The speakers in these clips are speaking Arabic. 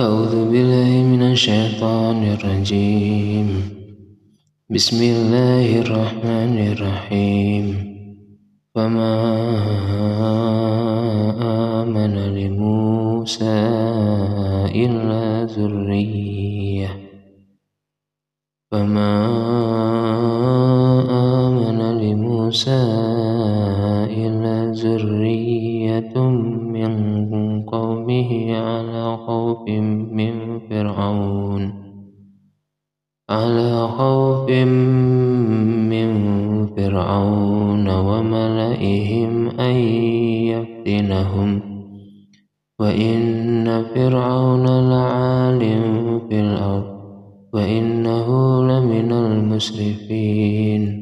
أعوذ بالله من الشيطان الرجيم. بسم الله الرحمن الرحيم. فما آمن لموسى إلا ذرية. فما آمن لموسى إلا ذرية خوف من فرعون. على خوف من فرعون وملئهم أن يفتنهم. وإن فرعون لعال في الأرض. وإنه لمن المسرفين.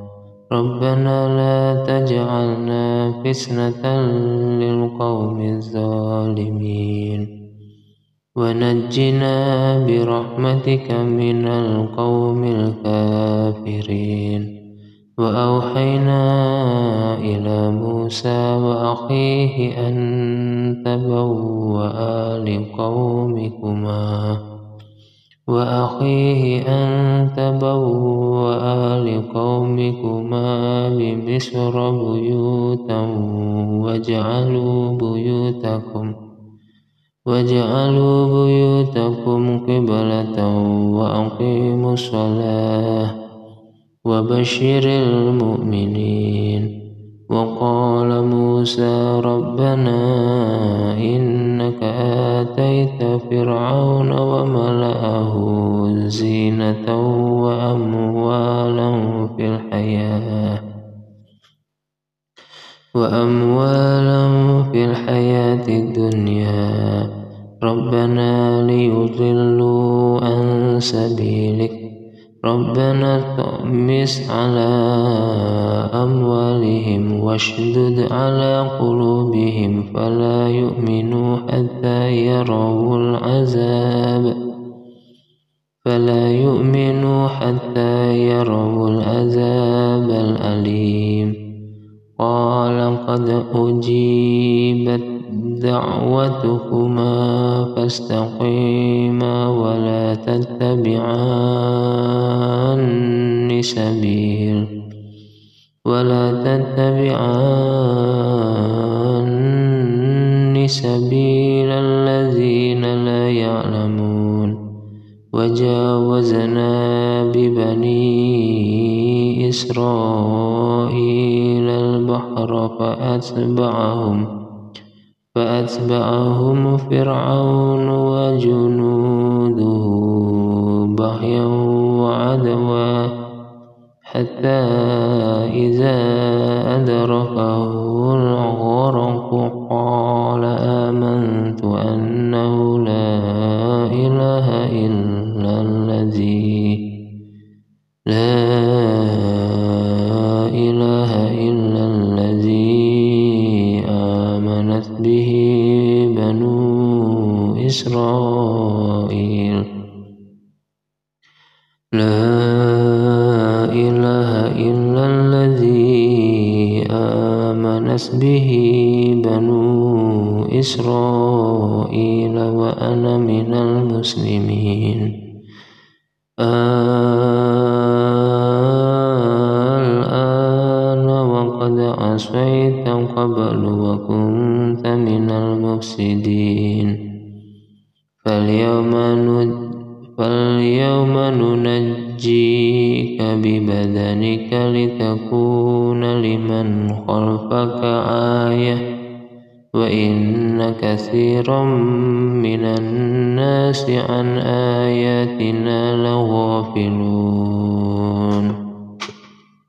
ربنا لا تجعلنا فتنة للقوم الظالمين. ونجنا برحمتك من القوم الكافرين. وأوحينا إلى موسى وأخيه أن تبوأ لقومكما. وأخيه أن تبوأ لقومكما بمصر بيوتا واجعلوا بيوتكم واجعلوا بيوتكم قبلة وأقيموا الصلاة وبشر المؤمنين. وقال موسى ربنا إنك آتيت فرعون وملأه وأموالا في الحياة. وأموالا في الحياة الدنيا. ربنا ليضلوا عن سبيلك. ربنا طمس على أموالهم واشدد على قلوبهم. فلا يؤمنوا حتى يروا العذاب. فلا يؤمنوا حتى يروا العذاب الأليم. قال قد أجيبت دعوتكما فاستقيما ولا تتبعان سبيل. ولا تتبعان سبيل الذين لا يعلمون. وجاوزنا ببني إسرائيل البحر فأتبعهم فأتبعهم فرعون وجنوده بغيا وعدوا حتى إذا أدركه لا إله إلا به بنو إسرائيل. لا إله إلا الذي آمنت به بنو إسرائيل وأنا من المسلمين. الآن قبل وكنت من المفسدين. فاليوم فاليوم ننجيك ببدنك لتكون لمن خلفك آية. وإن كثيرا من الناس عن آياتنا لغافلون.